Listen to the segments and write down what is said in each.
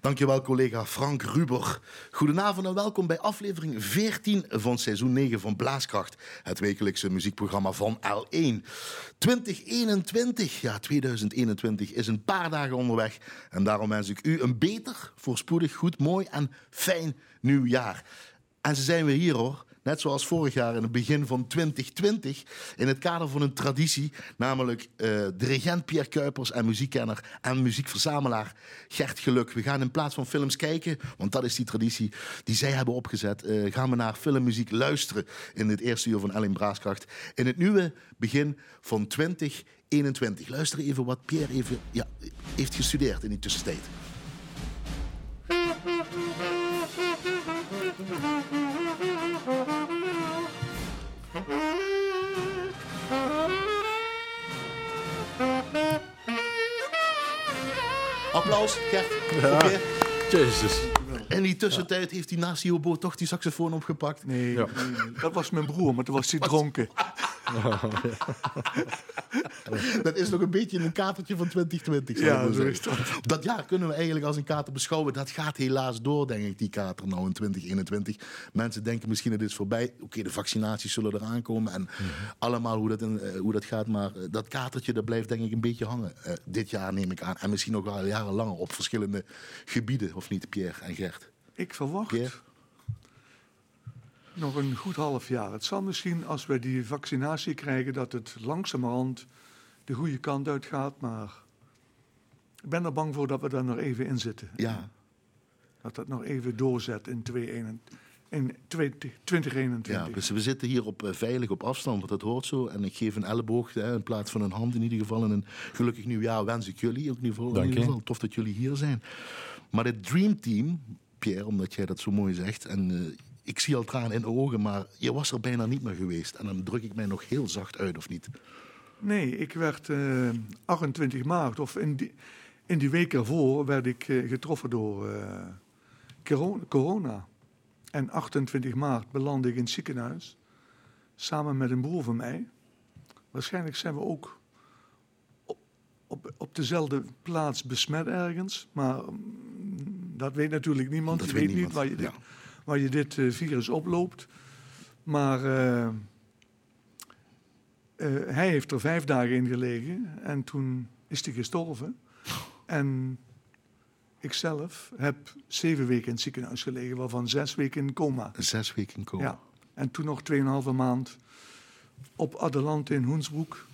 Dankjewel collega Frank Ruber. Goedenavond en welkom bij aflevering 14 van seizoen 9 van Blaaskracht. Het wekelijkse muziekprogramma van L1. 2021, ja 2021 is een paar dagen onderweg. En daarom wens ik u een beter, voorspoedig, goed, mooi en fijn nieuwjaar. En ze zijn weer hier hoor. Net zoals vorig jaar in het begin van 2020. In het kader van een traditie. Namelijk uh, de regent Pierre Kuipers en muziekkenner en muziekverzamelaar Gert Geluk. We gaan in plaats van films kijken. Want dat is die traditie die zij hebben opgezet. Uh, gaan we naar filmmuziek luisteren in het eerste uur van Ellen Braaskracht. In het nieuwe begin van 2021. Luister even wat Pierre even, ja, heeft gestudeerd in die tussentijd. Applaus, Gert. Ja. Jezus. En die tussentijd heeft hij naast die toch die saxofoon opgepakt. Nee, nee, dat was mijn broer, maar toen was hij dronken. Oh, dat is nog een beetje een katertje van 2020. Ja, zo is dat. dat jaar kunnen we eigenlijk als een kater beschouwen. Dat gaat helaas door, denk ik, die kater nou in 2021. Mensen denken misschien het is voorbij. Oké, de vaccinaties zullen eraan komen en mhm. allemaal hoe dat, in, uh, hoe dat gaat. Maar uh, dat katertje dat blijft denk ik een beetje hangen. Uh, dit jaar neem ik aan. En misschien nog wel jarenlang op verschillende gebieden. Of niet, Pierre en Gert? Ik verwacht... Pierre? Nog een goed half jaar. Het zal misschien als we die vaccinatie krijgen dat het langzamerhand de goede kant uitgaat, maar ik ben er bang voor dat we daar nog even in zitten. Ja. Dat dat nog even doorzet in 2021. Ja, dus we zitten hier op, uh, veilig op afstand, want dat hoort zo. En ik geef een elleboog hè, in plaats van een hand in ieder geval. En een gelukkig nieuwjaar wens ik jullie ook in ieder geval. In ieder geval tof dat jullie hier zijn. Maar het Dream Team, Pierre, omdat jij dat zo mooi zegt... en uh, ik zie al tranen in de ogen, maar je was er bijna niet meer geweest. En dan druk ik mij nog heel zacht uit, of niet? Nee, ik werd uh, eh, 28 maart, of in die, in die week ervoor, werd ik uh, getroffen door uh, corona. En 28 maart belandde ik in het ziekenhuis, samen met een broer van mij. Waarschijnlijk zijn we ook op, op, op dezelfde plaats besmet ergens, maar mm, dat weet natuurlijk niemand. Dat je weet, niet waar je, ja waar je dit uh, virus oploopt. Maar uh, uh, hij heeft er vijf dagen in gelegen en toen is hij gestorven. En ikzelf heb zeven weken in het ziekenhuis gelegen, waarvan zes weken in coma. Zes weken in coma. Ja. En toen nog tweeënhalve maand op Adelante in Hoensbroek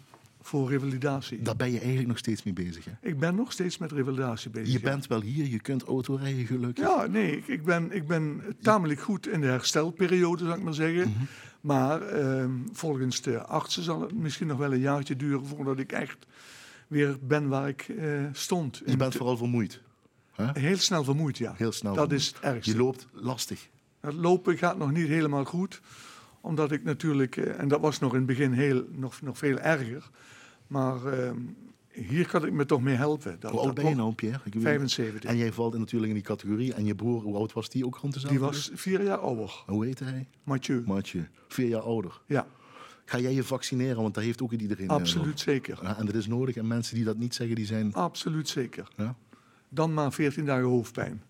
voor revalidatie. Daar ben je eigenlijk nog steeds mee bezig, hè? Ik ben nog steeds met revalidatie bezig. Je bent wel hier, je kunt autorijden gelukkig. Ja, nee, ik ben, ik ben tamelijk goed in de herstelperiode, zou ik maar zeggen. Mhm. Maar uh, volgens de artsen zal het misschien nog wel een jaartje duren voordat ik echt weer ben waar ik uh, stond. Je bent vooral vermoeid? Huh? Heel snel vermoeid, ja. Heel snel Dat is het ergste. Je loopt lastig. Het lopen gaat nog niet helemaal goed omdat ik natuurlijk, eh, en dat was nog in het begin heel, nog, nog veel erger, maar ehm, hier kan ik me toch mee helpen. Dat, hoe oud ben je nou, Pierre? Ik 75. En jij valt natuurlijk in die categorie. En je broer, hoe oud was die ook rond dezelfde? Die was vier jaar ouder. Hoe heet hij? Mathieu. Mathieu. Vier jaar ouder. Ja. Ga jij je vaccineren? Want daar heeft ook iedereen... Eh, Absoluut zeker. Ja, en dat is nodig. En mensen die dat niet zeggen, die zijn... Absoluut zeker. Ja? Dan maar 14 dagen hoofdpijn.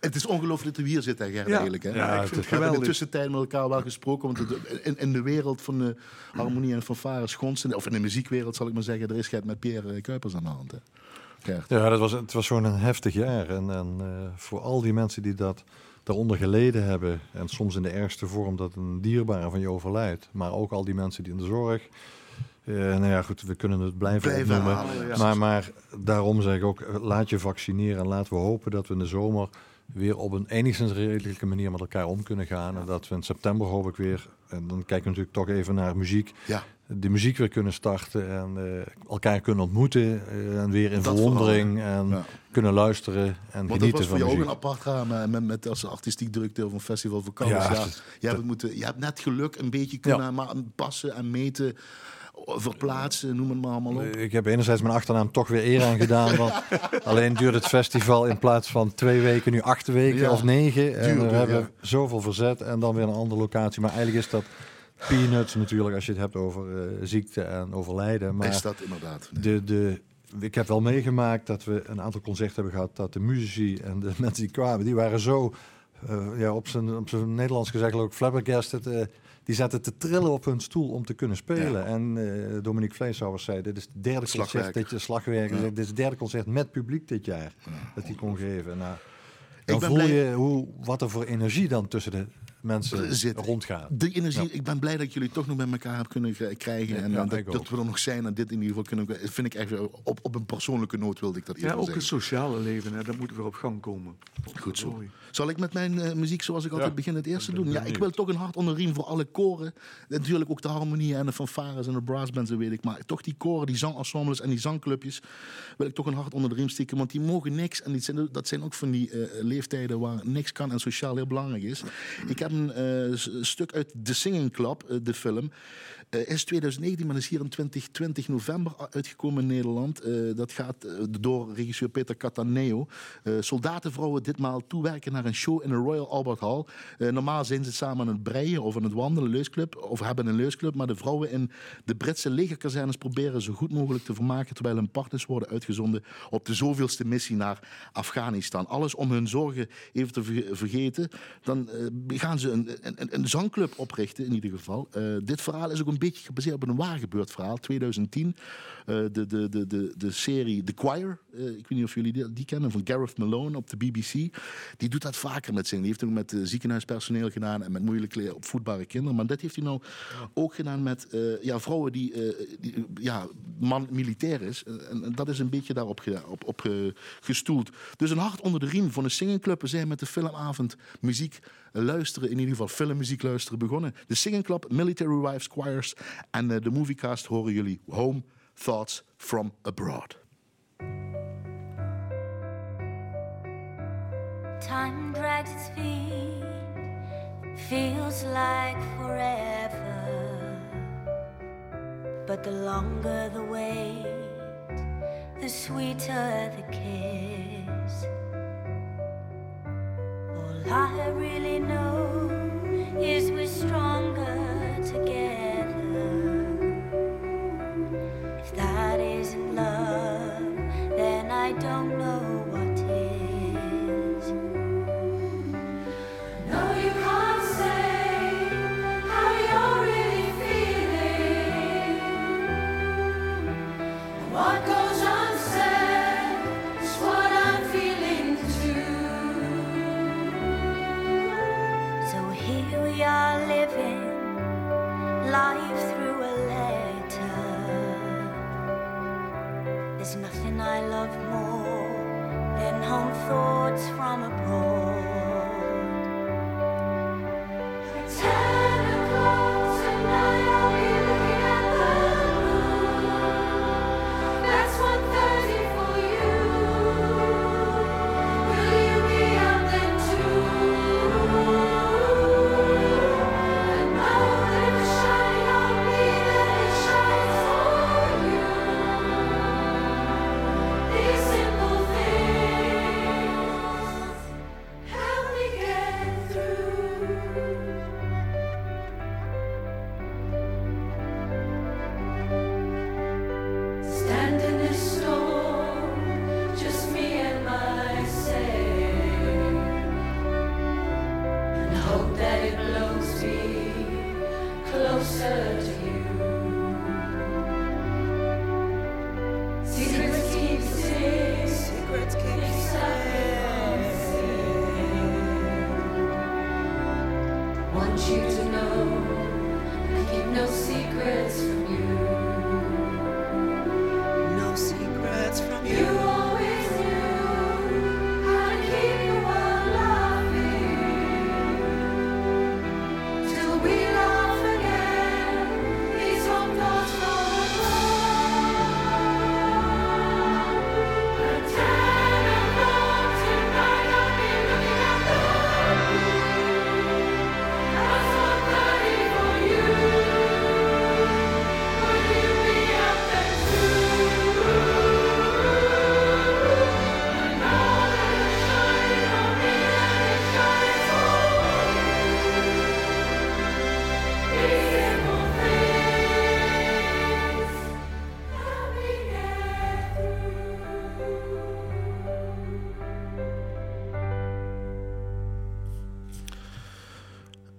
Het is ongelooflijk dat we hier zitten, Gert, ja. eigenlijk. Hè? Ja, ik vind we hebben in de tussentijd met elkaar wel gesproken. Want in, in, de wereld van de harmonie en fanfare schonsen... of in de muziekwereld, zal ik maar zeggen... er is het met Pierre Kuipers aan de hand. Hè? Gert. Ja, dat was, het was gewoon een heftig jaar. En, en uh, voor al die mensen die dat daaronder geleden hebben... en soms in de ergste vorm dat een dierbare van je overlijdt... maar ook al die mensen die in de zorg... Uh, nou ja, goed, we kunnen het blijven, blijven opnoemen. Halen, ja. maar, maar daarom zeg ik ook, laat je vaccineren. En laten we hopen dat we in de zomer weer op een enigszins redelijke manier met elkaar om kunnen gaan. En dat we in september hoop ik weer, en dan kijken we natuurlijk toch even naar muziek, ja. de muziek weer kunnen starten en uh, elkaar kunnen ontmoeten uh, en weer in dat verwondering en ja. kunnen luisteren en Want genieten van muziek. dat was voor jou ook een apart gaan met, met als artistiek directeur van Festival Vakantie. Ja, ja, je, hebt moeten, je hebt net geluk een beetje kunnen passen en meten verplaatsen, noem het maar allemaal op. Ik heb enerzijds mijn achternaam toch weer eer aan gedaan. Want alleen duurt het festival in plaats van twee weken nu acht weken ja, of negen. En we hebben ja. zoveel verzet en dan weer een andere locatie. Maar eigenlijk is dat peanuts natuurlijk als je het hebt over uh, ziekte en overlijden. Maar is dat inderdaad. Nee. De, de ik heb wel meegemaakt dat we een aantal concerten hebben gehad dat de muzici en de mensen die kwamen, die waren zo uh, ja, op zijn, op zijn Nederlands gezegd ook flabbergasted. Uh, die zaten te trillen op hun stoel om te kunnen spelen. En uh, Dominique Vleeshouwers zei, dit is het derde concert dat je slagwerker, dit is het derde concert met publiek dit jaar dat hij kon geven. Nou, dan voel je hoe, wat er voor energie dan tussen de mensen zit. rondgaan. De energie, ik ben blij dat jullie toch nog met elkaar hebben kunnen krijgen. en dat, dat, we er nog zijn en dit in ieder geval kunnen. Vind ik echt op, op een persoonlijke noot wilde ik dat Ja, ook het sociale leven, hè, dat moet weer op gang komen. Goed zo. Zal ik met mijn uh, muziek, zoals ik altijd begin, het eerste doen? Ja, ik wil toch een hart onder riem voor alle koren. Natuurlijk ook de harmonie en de fanfares en de brassbands, weet ik. Maar toch die koren, die zangensembles en die zangclubjes, wil ik toch een hart onder de riem steken. Want die mogen niks. En die zijn, dat zijn ook van die uh, leeftijden waar niks kan en sociaal heel belangrijk is. Ik heb een uh, stuk uit The Singing Club, de film. Uh, is 2019, maar is hier in 2020 november uitgekomen in Nederland. Uh, dat gaat uh, door regisseur Peter Cataneo. soldatenvrouwen ditmaal toewerken naar een show in de Royal Albert Hall. normaal zijn ze samen aan het breien of aan het wandelen, leusclub, of hebben een leusclub. Maar de vrouwen in de Britse legerkazernes proberen zo goed mogelijk te vermaken terwijl hun partners worden uitgezonden op de zoveelste missie naar Afghanistan. Alles om hun zorgen even te vergeten. Dan gaan ze een, een, een, zangclub oprichten in ieder geval. dit verhaal is ook een een beetje gebaseerd op een waar gebeurd verhaal. 2010, uh, eh, de, de, de, de, de serie The Choir. Uh, ik weet niet of jullie die, die, kennen, van Gareth Malone op de BBC. Die doet dat vaker met zingen. Die heeft ook met uh, ziekenhuispersoneel gedaan en met moeilijk opvoedbare kinderen. Maar dat heeft hij nou ook gedaan met ja, vrouwen die, die, ja, man militair is. En, en, dat is een beetje daarop op, op, gestoeld. Dus een hart onder de riem van een singingclub. We zijn met de filmavond muziek luisteren, in ieder geval filmmuziek luisteren begonnen. De Singing Club, Military Wives Choirs en uh, de Moviecast horen jullie Home Thoughts from Abroad. Time drags its feet, feels like forever. But the longer the wait, the sweeter the kiss. I really know is we're stronger together. If that isn't love, then I don't know.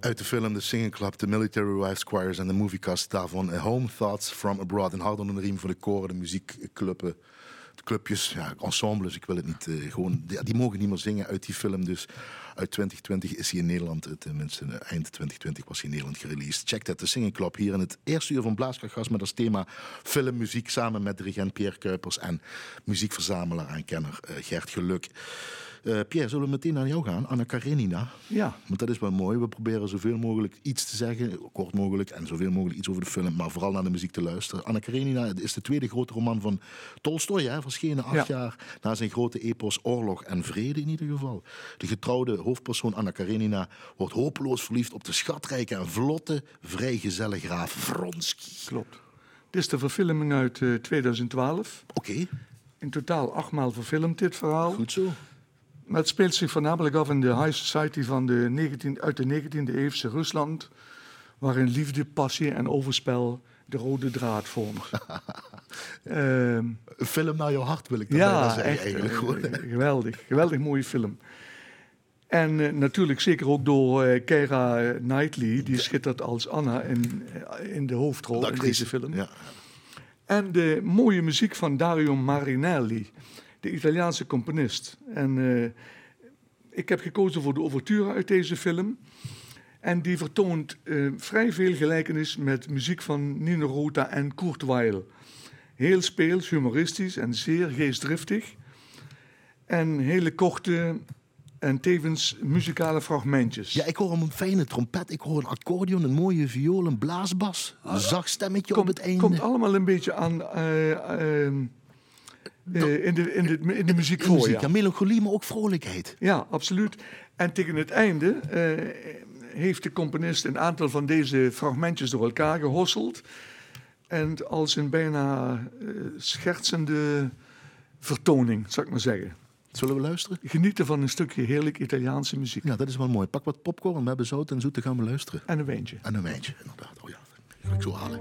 Uit de film The Singing Club, The Military Wives Choirs en de moviecast daarvan. Home Thoughts from Abroad. Een hard onder de riem voor de koren, de muziekclubben, clubjes, ja, ensembles. Ik wil het niet eh, gewoon. Die, die mogen niet meer zingen uit die film. Dus uit 2020 is hij in Nederland, eh, tenminste eh, eind 2020 was hij in Nederland gereleased. Check dat, The Singing Club hier in het eerste uur van Blaaskrachtgas met als thema filmmuziek samen met dirigent Pierre Kuipers en muziekverzamelaar en kenner Gert Geluk. Eh, Pierre, zullen we meteen naar jou gaan? Anna Karenina. Ja, Want dat is wel mooi. We proberen zoveel mogelijk iets te zeggen, kort mogelijk, en zoveel mogelijk iets over de film, maar vooral naar de muziek te luisteren. Anna Karenina is de tweede grote roman van Tolstoy, hè, verschenen acht Ja. jaar na zijn grote epos Oorlog en Vrede in ieder geval. De getrouwde hoofdpersoon Anna Karenina wordt hopeloos verliefd op de schatrijke en vlotte vrijgezelle graaf Vronsky. klopt. Dit is de verfilming uit eh, 2012. Oké, In totaal achtmaal verfilmd dit verhaal. goed zo. Maar het speelt zich voornamelijk af in de high society van de 19, uit de 19e eeuwse Rusland, waarin liefde, passie en overspel de rode draad vormt. Ehm, Een film naar jouw hart wil ik daarbij ja, zeggen echt eigenlijk. eh, geweldig, geweldig mooie film. En eh, natuurlijk zeker ook door eh Keira Knightley, die schittert als Anna in, in de hoofdrol De in deze film. Ja. En de mooie muziek van Dario Marinelli, de Italiaanse componist. En eh, ik heb gekozen voor de ouverture uit deze film. En die vertoont eh, vrij veel gelijkenis met muziek van Nino Rota en Kurt Weill. Heel speels, humoristisch en zeer geestdriftig. En hele korte en tevens muzikale fragmentjes. Ja, ik hoor een fijne trompet, ik hoor een accordeon, een mooie viool, een blaasbas, een zacht stemmetje op het einde. Komt allemaal een beetje aan eh, eh, in, de, in, de, in de muziek In voor, muziek, ja. ja, melancholie, maar ook vrolijkheid. Ja, absoluut. En tegen het einde eh, heeft de componist een aantal van deze fragmentjes door elkaar gehosseld. En als een bijna eh, schertsende vertoning, zou ik maar zeggen. Zullen we luisteren? Genieten van een stukje heerlijk Italiaanse muziek. Ja, dat is wel mooi. Pak wat popcorn, we hebben zout en zoet, dan gaan we luisteren. En een wijntje. En een wijntje, inderdaad. Oh ja, dat ik zo halen.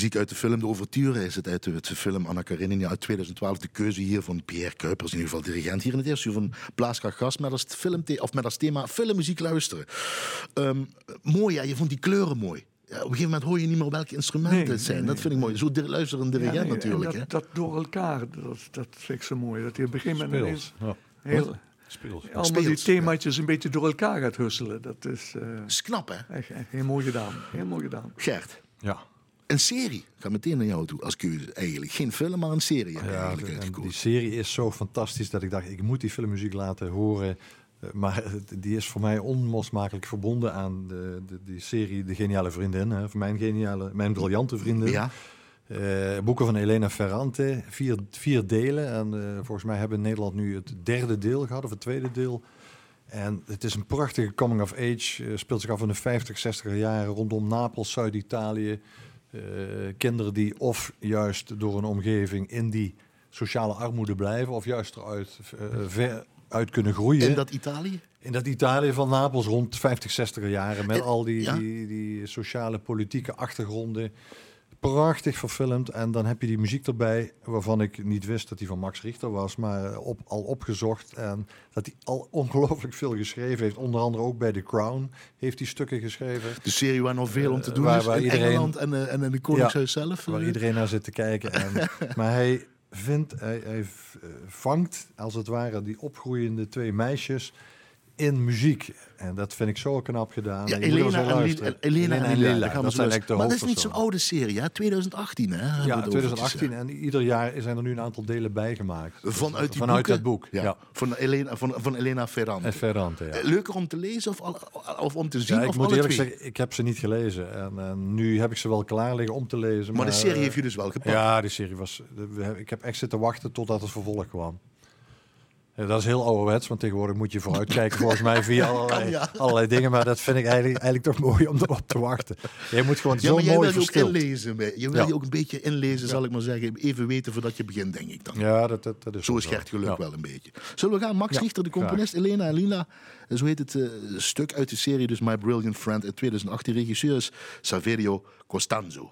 Muziek uit de film De Overture is het uit de, de film Anna Karenina uit 2012. De keuze hier van Pierre Kuipers, in ieder geval dirigent hier in het eerste uur van Blaaskracht Gast, met als, film of met als thema filmmuziek luisteren. Ehm, mooi, ja, je vond die kleuren mooi. Ja, op een gegeven moment hoor je niet meer welke instrumenten Nee, het zijn. nee, dat vind ik mooi. Zo di- luisteren een dirigent Ja, nee, en natuurlijk. hè. Dat, dat door elkaar, dat, dat vind ik zo mooi. Dat je op een gegeven moment ineens. Ja. heel, Speels. allemaal Speels, die themaatjes een beetje door elkaar gaat husselen. Dat is eh, Dat is knap, hè? echt, echt heel mooi gedaan. Heel mooi gedaan. Gert, Ja. Een serie. Ik ga meteen naar jou toe als keuze eigenlijk. Geen film, maar een serie heb Ja, eigenlijk en die serie is zo fantastisch dat ik dacht, ik moet die filmmuziek laten horen. Eh, Maar die is voor mij onlosmakelijk verbonden aan de, de, die serie De Geniale Vriendin. Hè, van mijn geniale, mijn briljante vriendin. Ja, Eh, boeken van Elena Ferrante, vier, vier delen. En eh, volgens mij hebben Nederland nu het derde deel gehad, of het tweede deel. En het is een prachtige coming of age. speelt zich af in de 50, 60 jaren rondom Napels, Zuid-Italië. Eh, kinderen die of juist door een omgeving in die sociale armoede blijven, of juist eruit eh, ver uit kunnen groeien. in dat Italië? In dat Italië van Napels rond 50, 60 jaren. Met En- al die, ja. die, die sociale, politieke achtergronden. Prachtig verfilmd. En dan heb je die muziek erbij. Waarvan ik niet wist dat die van Max Richter was. Maar op, al opgezocht. En dat hij al ongelooflijk veel geschreven heeft. Onder andere ook bij The Crown heeft hij stukken geschreven. De serie waar nog veel om te Eh, doen waar- is. waar in iedereen- Engeland en, eh, en in het Koningshuis zelf. Waar eh. iedereen naar zit te kijken. En, maar hij vindt, hij, hij eh, vangt als het ware die opgroeiende twee meisjes in muziek. En dat vind ik zo knap gedaan. Ja, Elena en, Elena en we dat zijn eigenlijk de Maar dat is niet zo'n oude serie, hè? 2018, hè? Ja, het over. 2018 en ieder jaar zijn er nu een aantal delen bijgemaakt. Vanuit die Vanuit dat boek, ja. Van, Elena, van, van Elena Ferrante. En Ferrante, ja. Eh, Leuker om te lezen of, al- of om te zien? Ja, ik of moet eerlijk twee? zeggen, ik heb ze niet gelezen. En, en nu heb ik ze wel klaar liggen om te lezen. Maar de serie eh, heeft je dus wel gepakt. Ja, die serie was. Ik heb echt zitten wachten totdat het vervolg kwam. Ja, dat is heel ouderwets, want tegenwoordig moet je vooruitkijken volgens mij via allerlei, ja. allerlei dingen. Maar dat vind ik eigenlijk, eigenlijk toch mooi om erop te wachten. Je moet gewoon Ja, zo jij mooi ook verstild. inlezen. bij- Je wil je ook een beetje inlezen, zal ik maar zeggen. Even weten voordat je begint, denk ik dan. Ja, dat, dat, dat is Zo is Gert geluk wel een beetje. Zullen we gaan? Max Richter, de componist, Elena en Lila. eh, Zo heet het eh, stuk uit de serie, dus My Brilliant Friend in 2018. Regisseur is Saverio Costanzo.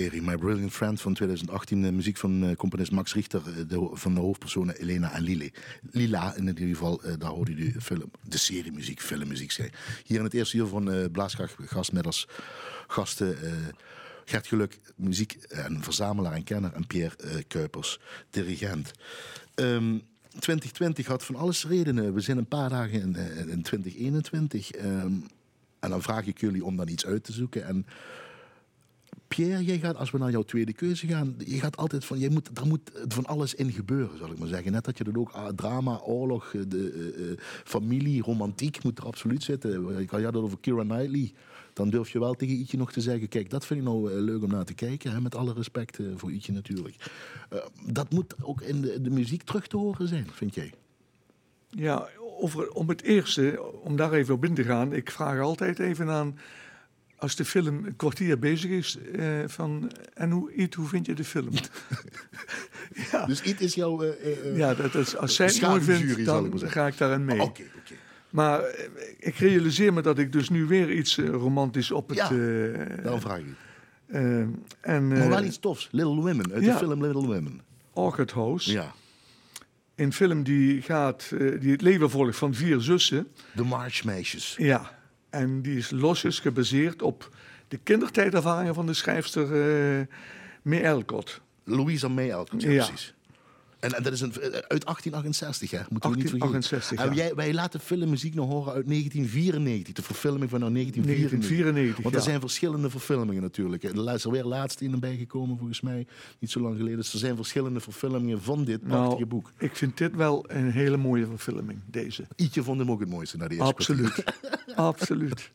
Serie My Brilliant Friend van 2018. De muziek van uh, componist Max Richter. De, van de hoofdpersonen Elena en Lili. Lila in ieder geval. Uh, daar hoorde je de, film, de filmmuziek. Zei. Hier in het eerste uur van uh, als gasten... Gert Geluk, muziek en verzamelaar en kenner. En Pierre Kuipers, dirigent. Um, 2020 had van alles redenen. We zijn een paar dagen in, in 2021. Um, en dan vraag ik jullie om dan iets uit te zoeken. En Jij gaat, als we naar jouw tweede keuze gaan, je gaat altijd van, je moet, er moet van alles in gebeuren, zal ik maar zeggen. Net dat je dat ook, ah, drama, oorlog, eh, de, uh, familie, romantiek moet er absoluut zitten. Ik had het over Kira Knightley. Dan durf je wel tegen Ietje nog te zeggen, kijk, dat vind ik nou leuk om naar te kijken. Hè, met alle respect voor Ietje natuurlijk. Dat moet ook in de, de muziek terug te horen zijn, vind jij? Ja, over, om het eerste, om daar even op in te gaan. Ik vraag altijd even aan, als de film een kwartier bezig is, uh, van, en hoe, Iet, hoe vind je de film? ja. Dus Iet is jouw uh, Ja, dat is, als zij het mooi vindt, dan ga ik daarin mee. Oké, okay, okay. Maar ik realiseer me dat ik dus nu weer iets romantisch op het... Ja, daarom vraag ik en, maar wel iets tofs, Little Women, uit ja, de film Little Women. Orchid House. Ja een film die, gaat, die het leven volgt van vier zussen. De Marchmeisjes. Ja, en die is losjes gebaseerd op de kindertijdervaringen van de schrijfster uh, May Alcott. Louisa May Alcott, ja, precies. En, en, dat is een, uit 1868, hè? Moeten we niet vergeten. En wij laten filmmuziek nog horen uit 1994, de verfilming van nou 1994. 1994 Want er zijn verschillende verfilmingen natuurlijk. Er is er weer laatst in erbij gekomen, volgens mij, niet zo lang geleden. Dus er zijn verschillende verfilmingen van dit nou, prachtige boek. Ik vind dit wel een hele mooie verfilming, deze. Ietje vond hem ook het mooiste naar die eerste Absoluut. Absoluut.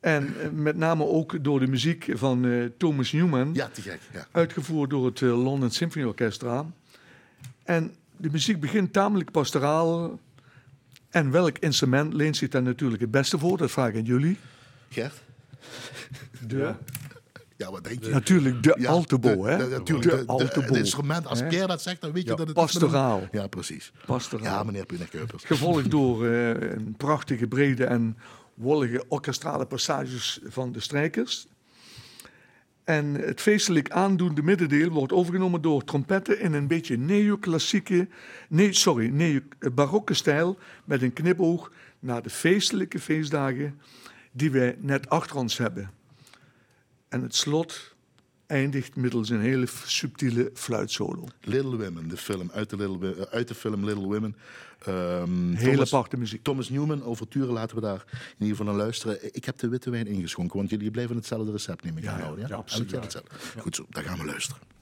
En eh, met name ook door de muziek van uh, Thomas Newman. Ja, te gek. Ja. Uitgevoerd door het uh, London Symphony Orchestra. En de muziek begint tamelijk pastoraal. En welk instrument leent zich daar natuurlijk het beste voor? Dat vraag ik aan jullie. Gert? De... Ja. Ja, wat denk je? Natuurlijk, de ja, altebo, hè? De, natuurlijk, de, de, de, instrument. Als Pierre dat zegt, dan weet je dat het pastoraal. Is ja, precies. Pastoraal. Ja, meneer Pieter Keupers. Gevolgd door uh, een prachtige, brede en wollige orkestrale passages van de strijkers. En het feestelijk aandoende middendeel wordt overgenomen door trompetten in een beetje neoclassieke, nee, sorry, neo-barokke stijl met een knipoog naar de feestelijke feestdagen die wij net achter ons hebben. En het slot eindigt middels een hele subtiele fluitsolo. Little Women, de film uit de, Little, eh, uit de film Little Women. Um, Hele Thomas, aparte muziek. Thomas Newman, overturen laten we daar in ieder geval naar luisteren. Ik heb de witte wijn ingeschonken, want jullie blijven hetzelfde recept nemen. Ja, ja, ja, ja, absoluut. Goed zo, daar gaan we luisteren.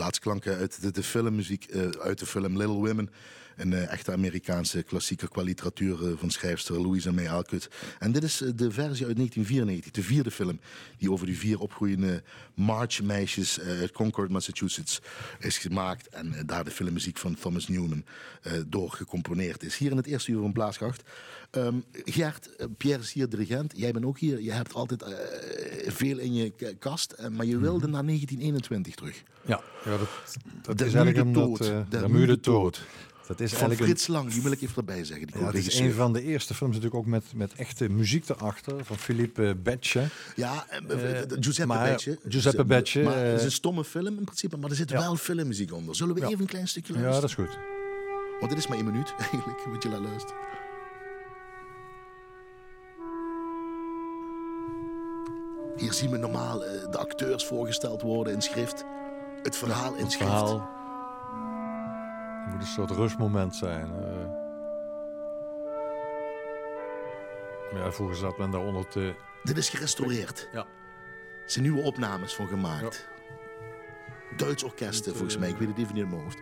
Laatsklanken uit de, de filmmuziek, eh, uit de film Little Women. Een echte Amerikaanse klassieker qua literatuur eh, van schrijfster Louisa May Alcott. En dit is eh, de versie uit 1994, de vierde film die over die vier opgroeiende March-meisjes eh, uit Concord, Massachusetts is gemaakt. En daar de filmmuziek van Thomas Newman eh, door gecomponeerd is. Hier in het eerste uur van Blaaskracht. Ehm, Gert, Pierre is hier dirigent. Jij bent ook hier. Je hebt altijd veel in je kast. maar je wilde naar 1921 terug. Ja, ja dat, dat De is eigenlijk omdat... Dood. De De Mude Mude Dood. Dat is Van een, Frits Lang, die wil ik even erbij zeggen. Die ja, is een van de eerste films natuurlijk ook met, met echte muziek erachter. Van Philippe Betje. Ja, eh, Eh, Giuseppe maar Betje. Giuseppe Betje, Maar het is eh, een stomme film in principe, maar er zit ja. wel filmmuziek onder. Zullen we Ja. even een klein stukje Ja, luisteren? dat is goed. Want dit is maar één minuut eigenlijk, moet je naar luisteren. Hier zien we normaal eh, de acteurs voorgesteld worden in schrift. Het verhaal in Het schrift. verhaal moet een soort rustmoment zijn. eh. ja, vroeger zat men daaronder te... Dit is gerestaureerd. Ja. Er zijn nieuwe opnames van gemaakt. Duits orkesten, volgens mij. Ik weet het even niet in mijn hoofd.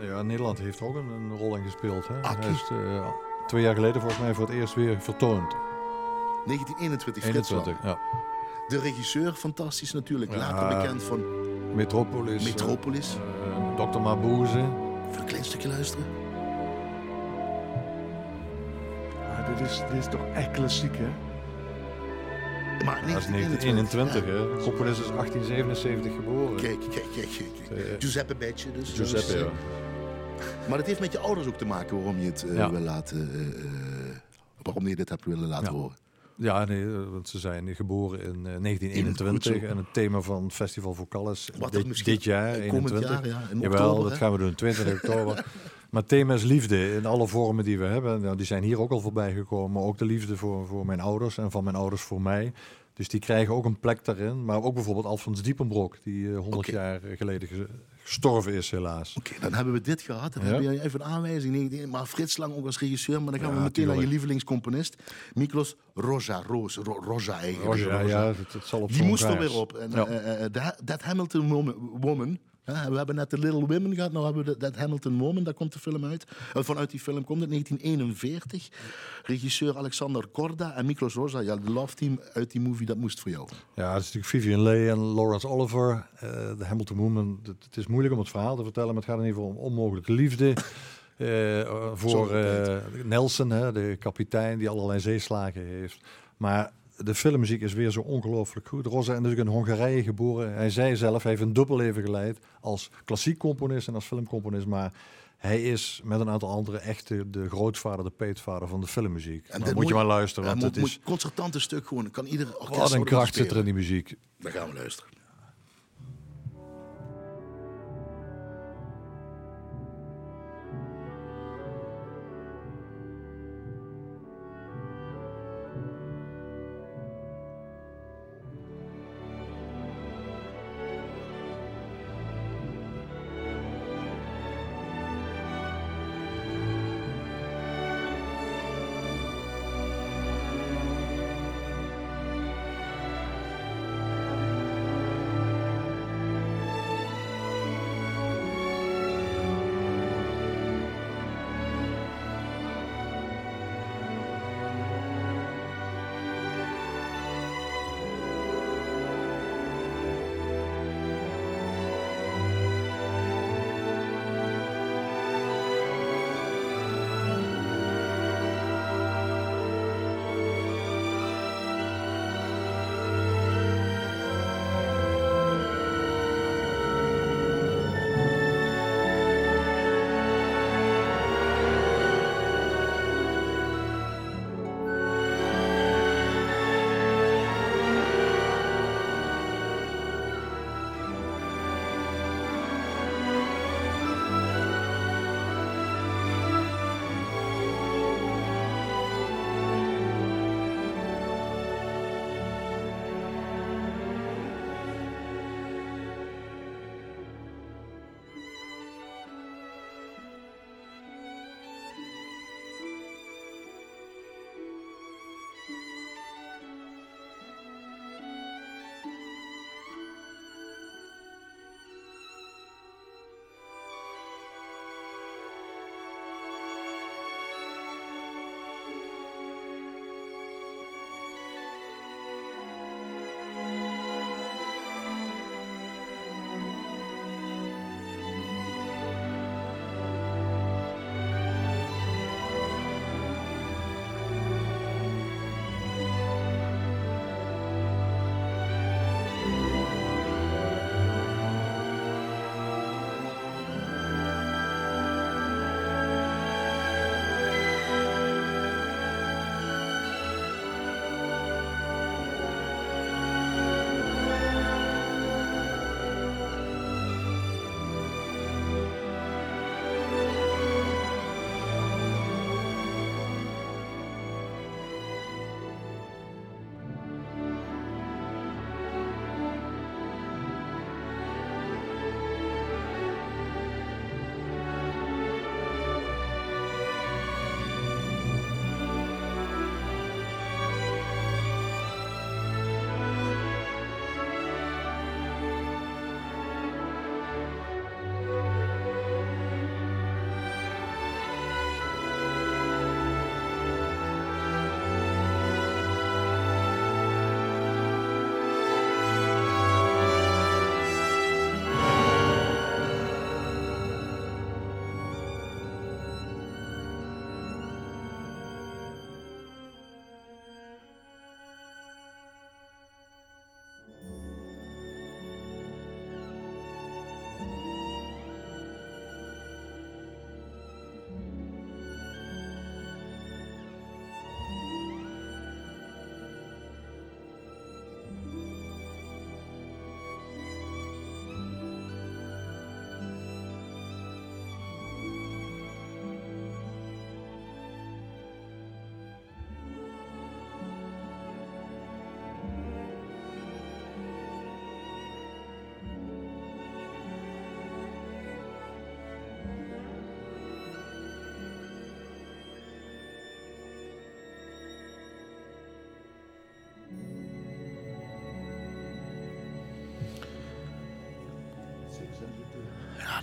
Ja, Nederland heeft ook een, een rol in gespeeld. Hè? Hij is eh, twee jaar geleden volgens mij voor het eerst weer vertoond. 1921, Frits 21, Lang. ja. De regisseur, fantastisch natuurlijk. Later bekend van Metropolis. Metropolis. eh, Dr. Mabuse. Even een klein stukje luisteren. Ja, dit, is, dit is toch echt klassiek, hè? Maar Dat is 1921. 1921, hè. Componist is 1877 geboren. Kijk, kijk, kijk. kijk. Giuseppe Betje dus. Giuseppe, Dus, ja. Maar dat heeft met je ouders ook te maken waarom je het eh, Ja. wil laten... eh, eh, waarom je dit hebt willen laten Ja. horen. Ja, nee, eh, want ze zijn geboren in eh, 1921 Goed zo. en het thema van Festival Vocalis dit, dit jaar, eh, komend 21. jaar, ja, in Jawel, oktober, dat gaan we doen, 20 oktober. Maar het thema is liefde in alle vormen die we hebben. Nou, die zijn hier ook al voorbij gekomen, maar ook de liefde voor, voor mijn ouders en van mijn ouders voor mij. Dus die krijgen ook een plek daarin. Maar ook bijvoorbeeld Alfons Diepenbrok, die eh, 100 Oké. jaar geleden ge- gestorven is helaas. Oké, dan hebben we dit gehad. Dan Ja. heb je even een aanwijzing. 19 Maar Frits Lang ook als regisseur. Maar dan gaan we meteen naar je lievelingscomponist. Miklos Roja. Roos, Ro- eigenlijk. Ja, Roja. ja, het, het zal op Die moest er weer op. En, eh, That Hamilton Woman. We hebben net de Little Women gehad, nou hebben we de That Hamilton Woman, daar komt de film uit. Eh, vanuit die film komt het, 1941. Regisseur Alexander Korda en Miklos Roja. Ja, de love team uit die movie, dat moest voor jou. Ja, het is natuurlijk Vivian Leigh en Lawrence Oliver. eh, de Hamilton Woman. Het, het is moeilijk om het verhaal te vertellen, maar het gaat in ieder geval om onmogelijke liefde. Eh, eh, voor eh, Nelson, hè, de kapitein die allerlei zeeslagen heeft. Maar de filmmuziek is weer zo ongelooflijk goed. Rosa is natuurlijk in Hongarije geboren. Hij zei zelf, hij heeft een dubbelleven geleid als klassiek componist en als filmcomponist. Maar hij is met een aantal anderen echt de, de grootvader, de peetvader van de filmmuziek. En moet je maar luisteren, want moet, het is... concertante stuk gewoon. Kan ieder orkest Wat een kracht zit er in die muziek. Dan gaan we luisteren.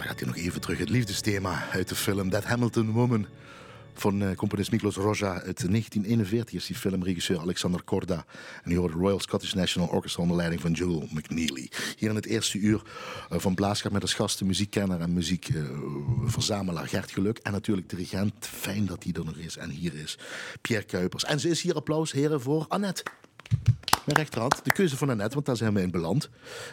Dan gaat hij nog even terug. Het liefdesthema uit de film That Hamilton Woman van uh, componist Miklos Roja uit 1941 is die filmregisseur Alexander Korda. En die hoorde Royal Scottish National Orchestra onder leiding van Joel McNeely. Hier in het eerste uur uh, van Blaasgaard met als gasten muziekkenner en muziekverzamelaar uh, Gert Geluk. En natuurlijk dirigent. Fijn dat hij er nog is en hier is. Pierre Kuipers. En ze is hier applaus, heren, voor Annette. Mijn rechterhand, de keuze van Annette, want daar zijn we in beland.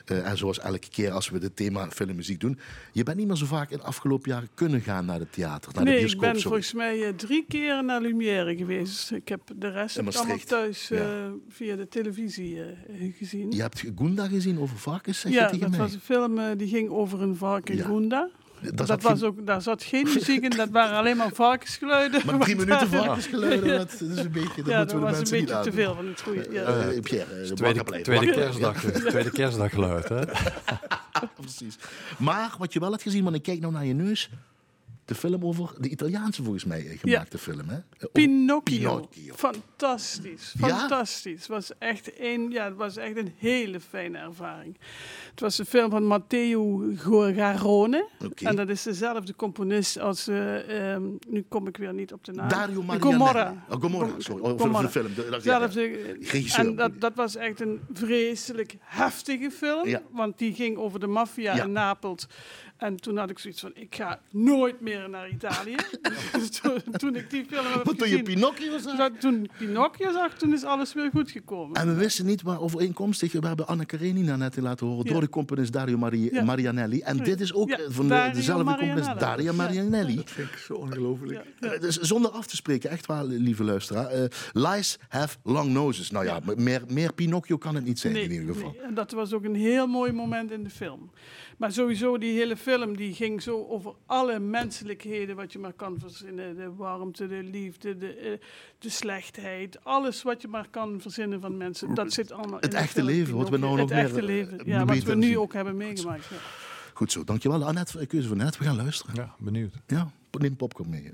Uh, en zoals elke keer als we het thema filmmuziek doen. Je bent niet meer zo vaak in de afgelopen jaren kunnen gaan naar het theater, naar nee, de bioscoop. ik ben volgens mij uh, drie keer naar Lumière geweest. Ik heb de rest In heb ik allemaal thuis uh, via de televisie eh, gezien. Je hebt Gunda gezien over varkens, zeg ja, je tegen dat was een film eh, die ging over een varken Ja. Gunda. Daar Dat zat was geen- ook, daar zat geen muziek in, dat waren alleen maar varkensgeluiden. Maar drie minuten eh, varkensgeluiden, dat is een beetje... Dat Ja, dat was een beetje te veel van het goede. Ja. Eh, Pierre, eh, Tweede, wakker blijven, tweede, kerstdag, blijven. tweede kerstdaggeluid, hè? Ja, precies. Maar wat je wel hebt gezien, want ik kijk nou naar je neus. De film over de Italiaanse, volgens mij, eh, gemaakte film, hè? Eh, over Pinocchio. Pinocchio. Fantastisch. Fantastisch. Het was echt een, ja, het was echt een hele fijne ervaring. Het was een film van Matteo Garrone. En dat is dezelfde componist als, eh, ehm, nu kom ik weer niet op de naam. Dario Marianelli. Gomorra. Oh, Gomorra, Gom- sorry. Oh, voor- Gomorra. voor de film. Zelfde, en dat, dat was echt een vreselijk heftige film. Ja. Want die ging over de maffia in Napels. En toen had ik zoiets van, ik ga nooit meer naar Italië. Dus toen, toen ik die film heb Want toen je. Pinocchio zag... Toen ik Pinocchio zag, toen is alles weer goed gekomen. En we wisten niet waar overeenkomstig. We hebben Anna Karenina net laten horen Ja. door de componist Dario Mari Ja. Marianelli. En Ja. dit is ook Ja, eh, van de, dezelfde componist Marianelli. Dario Ja. Marianelli. Dat vind ik zo ongelooflijk. Ja. Eh, Dus zonder af te spreken, echt waar, lieve luisteraar. Eh, lies have long noses. Nou ja, meer, meer Pinocchio kan het niet zijn in ieder geval. nee. En dat was ook een heel mooi moment in de film. Maar sowieso, die hele film die ging zo over alle menselijkheden wat je maar kan verzinnen. De warmte, de liefde, de, eh, de slechtheid. Alles wat je maar kan verzinnen van mensen. Dat zit allemaal Het in echte film leven, wat we nou nog Het meer, echte eh, leven, ja, wat we nu zien. ook hebben meegemaakt. Ja. Goed zo, dankjewel Annette. Keuze van net, we gaan luisteren. Ja, benieuwd. Ja, neem popcorn mee.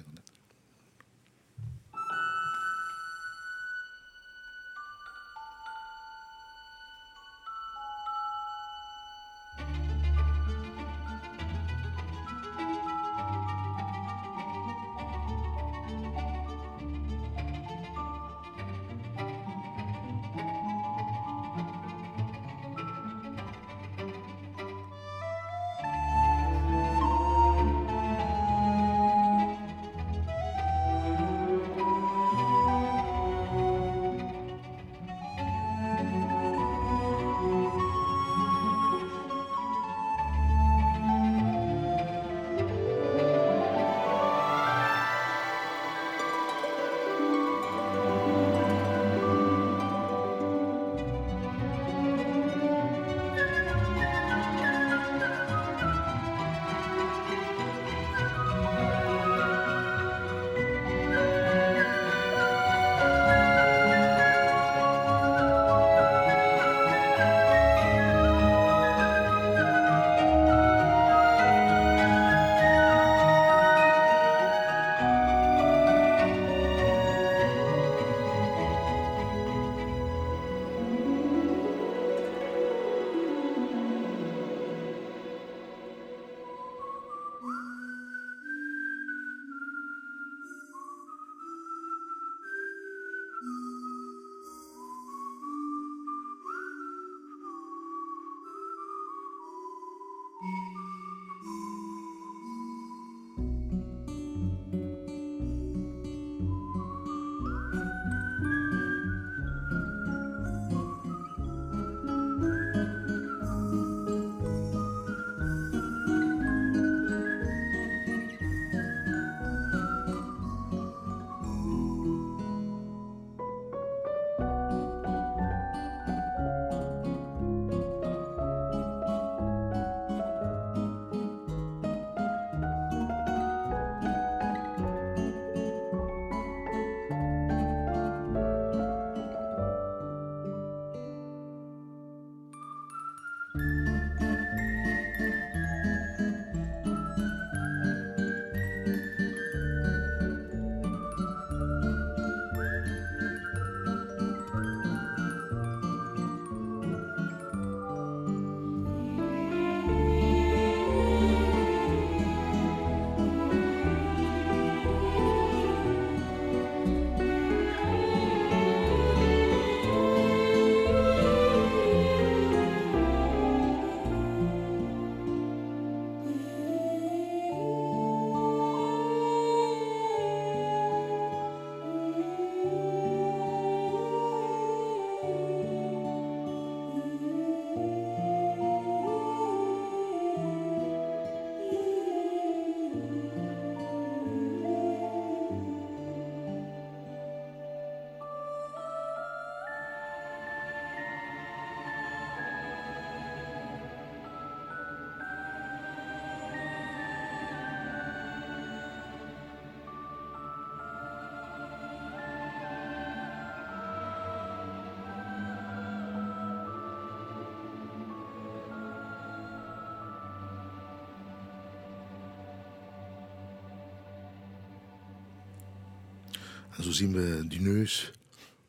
En zo zien we die neus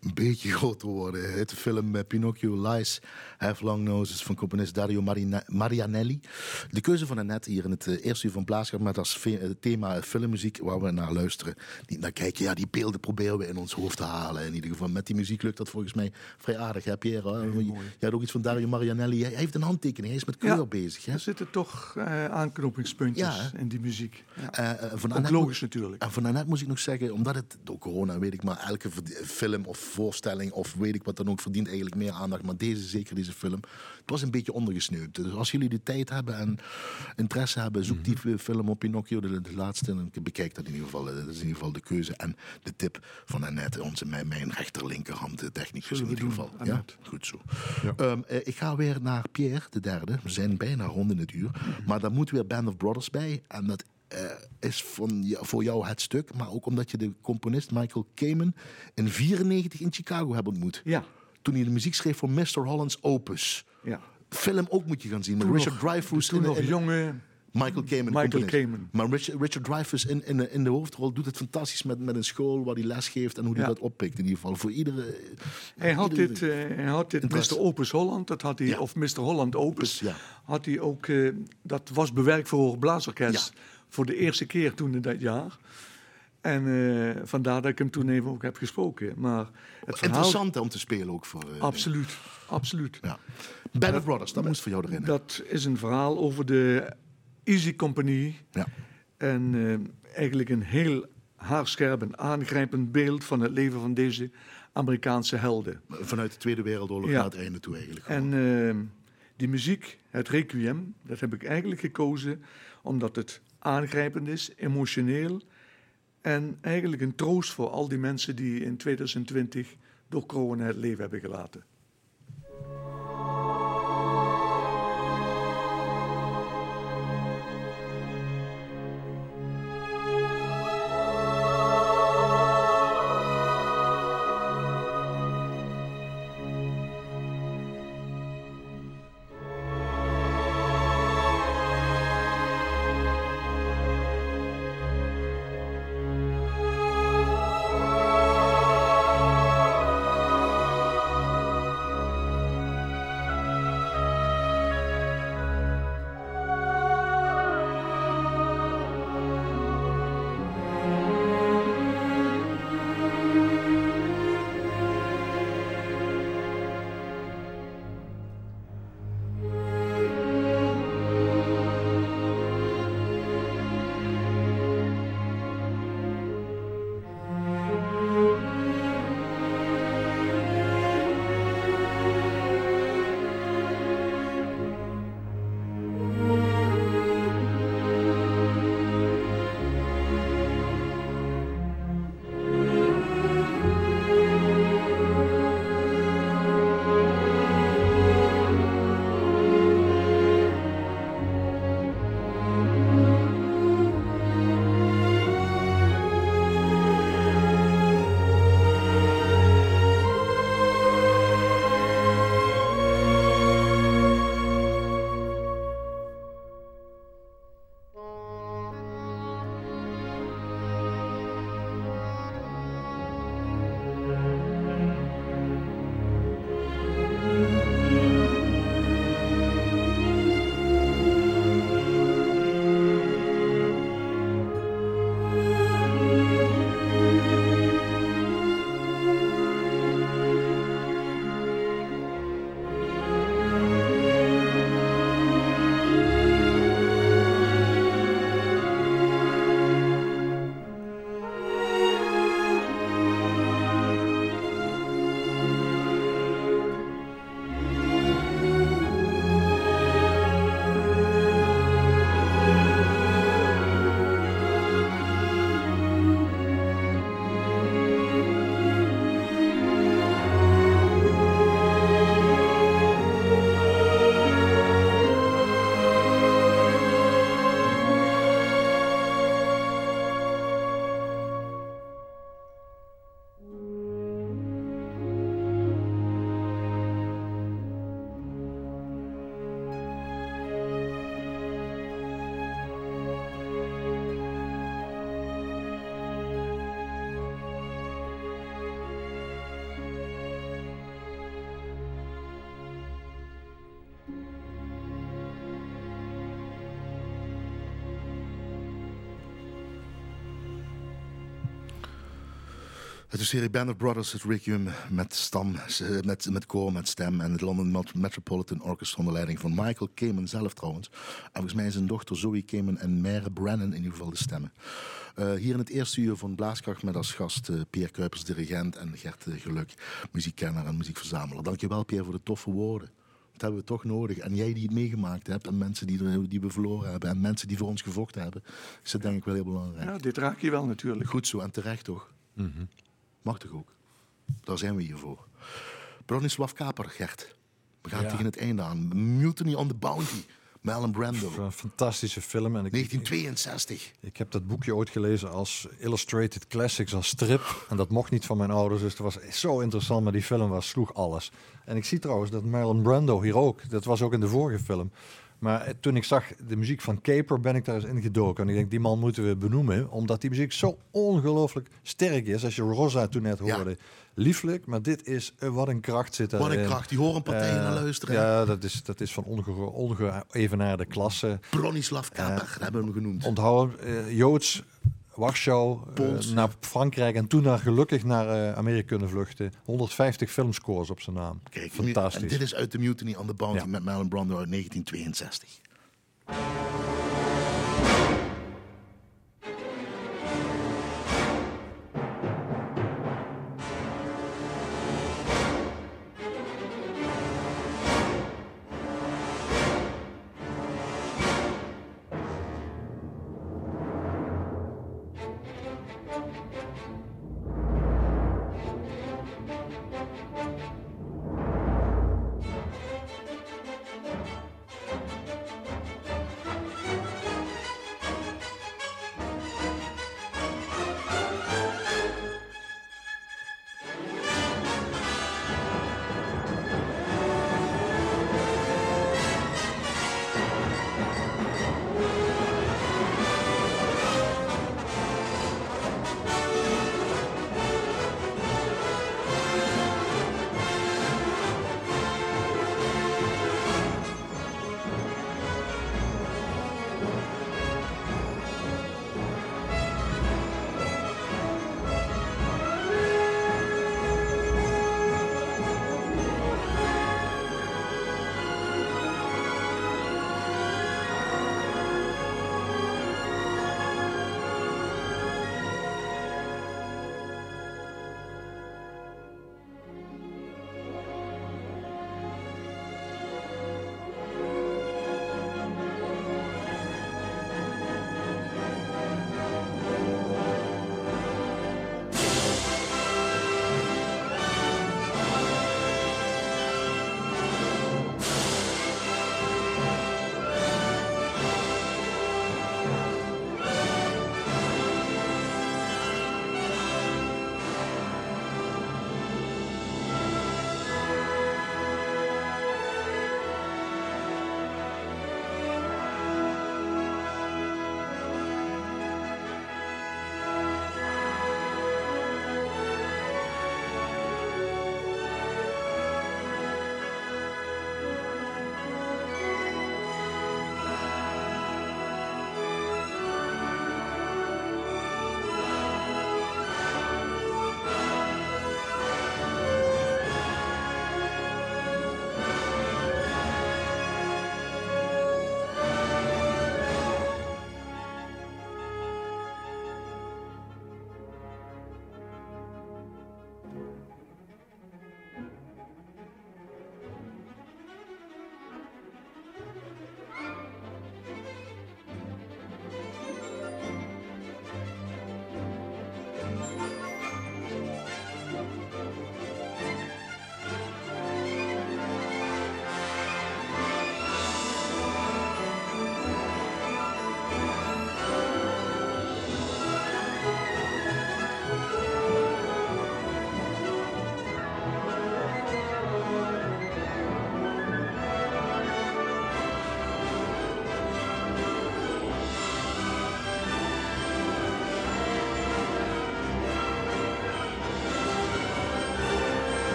een beetje groter worden. Het film eh, Pinocchio Lies Long Noses van componist Dario Marina- Marianelli. De keuze van Annette hier in het eh, eerste uur van Blaaskracht met als eh, thema filmmuziek waar we naar luisteren. Niet naar kijken, ja, die beelden proberen we in ons hoofd te halen. In ieder geval met die muziek lukt dat volgens mij vrij aardig, hè Pierre? Je, je had ook iets van Dario Marianelli. Hij heeft een handtekening, hij is met kleur Ja. bezig. Hè? Er zitten toch eh, aanknopingspuntjes Ja, in die muziek. Ja. Van Annette logisch natuurlijk. En van daarnet moest ik nog zeggen, omdat het door corona, weet ik maar, elke film of voorstelling of weet ik wat dan ook verdient eigenlijk meer aandacht. Maar deze, zeker deze film, het was een beetje ondergesneeuwd. Dus als jullie de tijd hebben en interesse hebben, zoek die Mhm. film op Pinocchio, de, de laatste, en bekijk dat in ieder geval. Dat is in ieder geval de keuze en de tip van Annette, onze, mijn, mijn rechter linkerhand de technicus in ieder doen, geval. Ja, goed zo. Ja. Ehm, eh, ik ga weer naar Pierre, de derde. We zijn bijna rond in het uur. Maar daar moet weer Band of Brothers bij. En dat eh, is van, ja, voor jou het stuk. Maar ook omdat je de componist Michael Kamen in 94 in Chicago hebt ontmoet. Ja, Toen hij de muziek schreef voor Mr. Holland's Opus. ja. Film ook moet je gaan zien. Met Toen Richard Dreyfuss Toen nog jonge Michael Kamen. Michael. Kamen. Maar Richard, Richard Dreyfuss in, in, in de hoofdrol doet het fantastisch met, met een school waar hij les geeft en hoe hij Ja. dat oppikt in ieder geval. Voor iedere. Hij had iedere- dit, eh, hij had dit. Mr. Opus Holland, dat had hij, Ja. of Mr. Holland Opus, Ja. had hij ook, eh, dat was bewerkt voor Blaasorkest voor de eerste keer toen in dat jaar. En eh, vandaar dat ik hem toen even ook heb gesproken. Maar het verhaal, Interessant om te spelen ook voor. eh, absoluut, absoluut. Ja. Band of Brothers, dat moest voor jou erin. hè? Dat is een verhaal over de Easy Company. Ja. En eh, eigenlijk een heel haarscherp en aangrijpend beeld van het leven van deze Amerikaanse helden. Vanuit de Tweede Wereldoorlog Ja. naar het einde toe eigenlijk. En die muziek, het requiem, dat heb ik eigenlijk gekozen omdat het aangrijpend is, emotioneel en eigenlijk een troost voor al die mensen die in 2020 door corona het leven hebben gelaten. Het is de serie Band of Brothers, het Requiem met stam, met, met koor, met stem en het London Met- Metropolitan Orchestra onder leiding van Michael Kamen zelf trouwens. En volgens mij zijn dochter Zoe Kamen en Mare Brennan in ieder geval de stemmen. Eh, hier in het eerste uur van Blaaskracht met als gast eh, Pierre Kuipers, dirigent en Gert eh, Geluk, muziekkenner en muziekverzamelaar. Dankjewel Pierre voor de toffe woorden. Dat hebben we toch nodig. En jij die het meegemaakt hebt en mensen die, er, die we verloren hebben en mensen die voor ons gevochten hebben, is dat denk ik wel heel belangrijk. Ja, dit raak je wel natuurlijk. Goed zo en terecht toch? Mag toch ook? Daar zijn we hier voor. Bronislav Kaper, Gert. We gaan Ja. tegen het einde aan. Mutiny on the Bounty. Marlon Brando. Een fantastische film. En ik, 1962. ik heb dat boekje ooit gelezen als Illustrated Classics, als strip. En dat mocht niet van mijn ouders, dus het was zo interessant. Maar die film was, sloeg alles. En ik zie trouwens dat Marlon Brando hier ook, dat was ook in de vorige film. Maar eh, toen ik zag de muziek van Caper, ben ik daar eens in gedoken. En ik denk, die man moeten we benoemen, omdat die muziek zo ongelooflijk sterk is. Als je Rosa toen net Ja. hoorde, lieflijk. Maar dit is, eh, wat een kracht zit Wat een kracht. Die horen partijen Eh, naar luisteren. Ja, dat is, dat is van onge ongeëvenaarde klasse. Bronislav Kaper, dat hebben we hem genoemd. Onthouden, eh, Joods, Warschau, eh, naar Frankrijk en toen daar gelukkig naar eh, Amerika kunnen vluchten. 150 filmscores op zijn naam. Kijk, Fantastisch. En dit is uit de Mutiny on the Bounty Ja. met Marlon Brando uit 1962.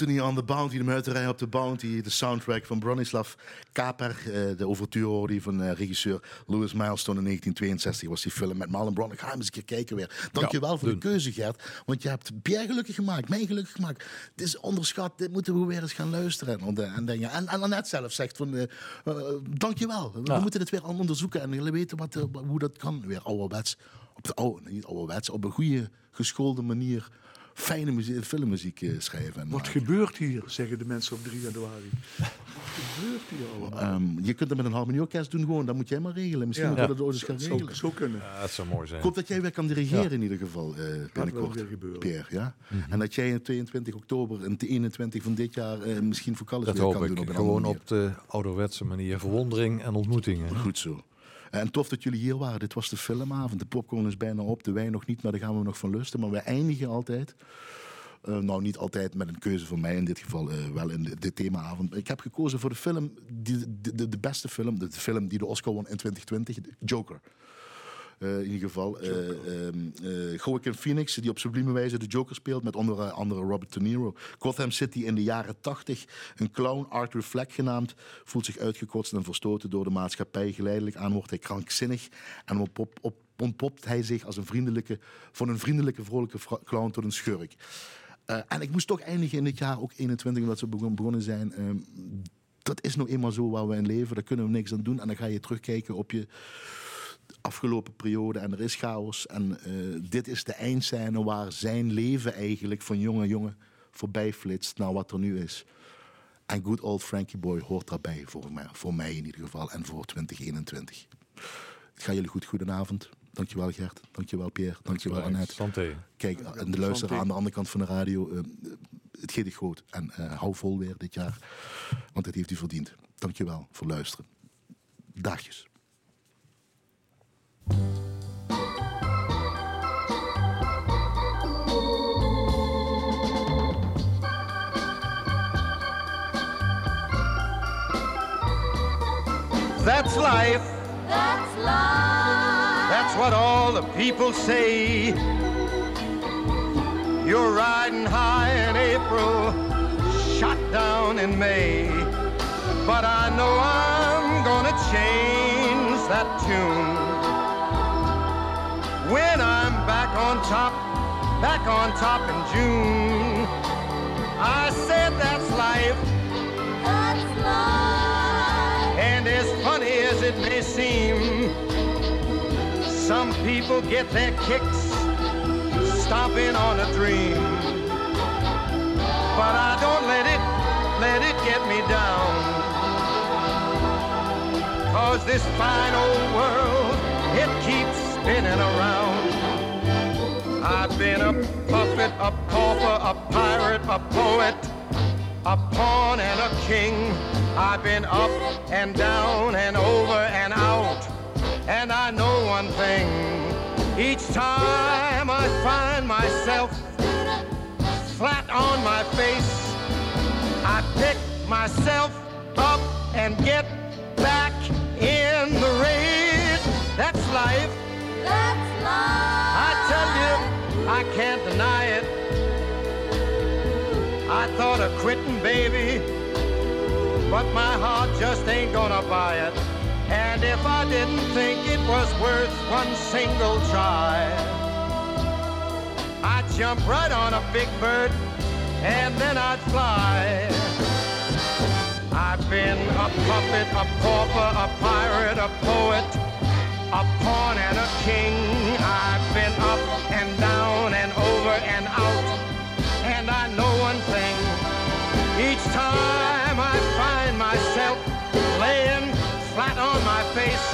Mutiny on the Bounty, de muiterij op de Bounty, de soundtrack van Bronislav Kaper, eh, de overture van uh, regisseur Louis Milestone in 1962 was die film met Marlon Brando. Ik ga hem eens een keer kijken weer. Dankjewel ja, voor de keuze Gert, want je hebt Pierre gelukkig gemaakt, mij gelukkig gemaakt. Het is onderschat, dit moeten we weer eens gaan luisteren. En, en, en, en Annette zelf zegt van, uh, uh, dankjewel, we ja. moeten het weer onderzoeken en willen weten wat, hoe dat kan. Weer ouderwets, op de oude, niet ouderwets, op een goede geschoolde manier fijne muziek, filmmuziek uh, schrijven. Wat gebeurt hier, zeggen de mensen op 3 januari. Wat gebeurt hier allemaal? Um, je kunt het met een harmonieorkest doen gewoon, dat moet jij maar regelen. Misschien ja. dat het gaan regelen. Kunnen. Ja, dat zou mooi zijn. Ik hoop dat jij weer kan dirigeren in ieder geval uh, binnenkort. Pierre, ja? Mm -hmm. En dat jij in 22 oktober en 21 van dit jaar uh, misschien voor Callis weer kan ik. doen. Op een Gewoon op de ouderwetse manier. Verwondering en ontmoetingen. Goed zo. En tof dat jullie hier waren. Dit was de filmavond. De popcorn is bijna op, de wijn nog niet, maar daar gaan we nog van lusten. Maar wij eindigen altijd. Uh, nou, niet altijd met een keuze van mij, in dit geval uh, wel in de, themaavond. Ik heb gekozen voor de film, die, de, de, beste film, de, film die de Oscar won in 2020, Joker. Uh, in ieder geval. Uh, Joaquin Phoenix, die op sublieme wijze de Joker speelt, met onder andere Robert De Niro. Gotham City in de jaren 80. Een clown, Arthur Fleck genaamd, voelt zich uitgekotst en verstoten door de maatschappij. Geleidelijk aan wordt hij krankzinnig en op, op, op ontpopt hij zich als een vriendelijke, van een vriendelijke, vrolijke clown tot een schurk. Uh, en ik moest toch eindigen in dit jaar, ook 21, omdat ze begonnen zijn. Uh, dat is nou eenmaal zo waar we in leven. Daar kunnen we niks aan doen. En dan ga je terugkijken op je afgelopen periode en er is chaos. En uh, dit is de eindscène waar zijn leven eigenlijk van jonge jongen voorbij flitst naar wat er nu is. En good old Frankie Boy hoort daarbij, voor mij, voor mij in ieder geval, en voor 2021. Het gaat jullie goed, goedenavond. Dankjewel Gert, dankjewel Pierre, dankjewel Annette. Santé. Kijk, en de luisteraar aan de andere kant van de radio, uh, het gaat groot. En uh, hou vol weer dit jaar, want het heeft u verdiend. Dankjewel voor luisteren. Dagjes. That's life. That's life. That's what all the people say. You're riding high in April, shot down in May. But I know I'm gonna change that tune. When I'm back on top, back on top in June. I said that's life. That's life. And as funny as it may seem, some people get their kicks stomping on a dream. But I don't let it, let it get me down. Cause this fine old world, it keeps spinning around. I've been a puppet, a pauper, a pirate, a poet, a pawn and a king. I've been up and down and over and out. And I know one thing. Each time I find myself flat on my face, I pick myself up and get back in the race. That's life. I tell you, I can't deny it. I thought of quitting, baby, but my heart just ain't gonna buy it. And if I didn't think it was worth one single try, I'd jump right on a big bird and then I'd fly. I've been a puppet, a pauper, a pirate, a poet, a pawn and a king. I've been up and down and over and out. And I know one thing. Each time I find myself laying flat on my face,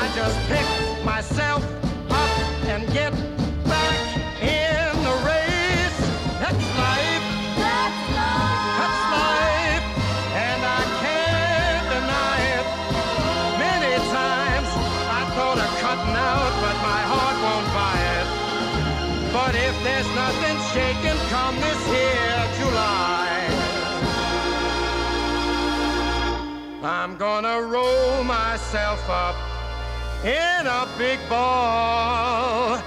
I just pick myself up and get I'm gonna roll myself up in a big ball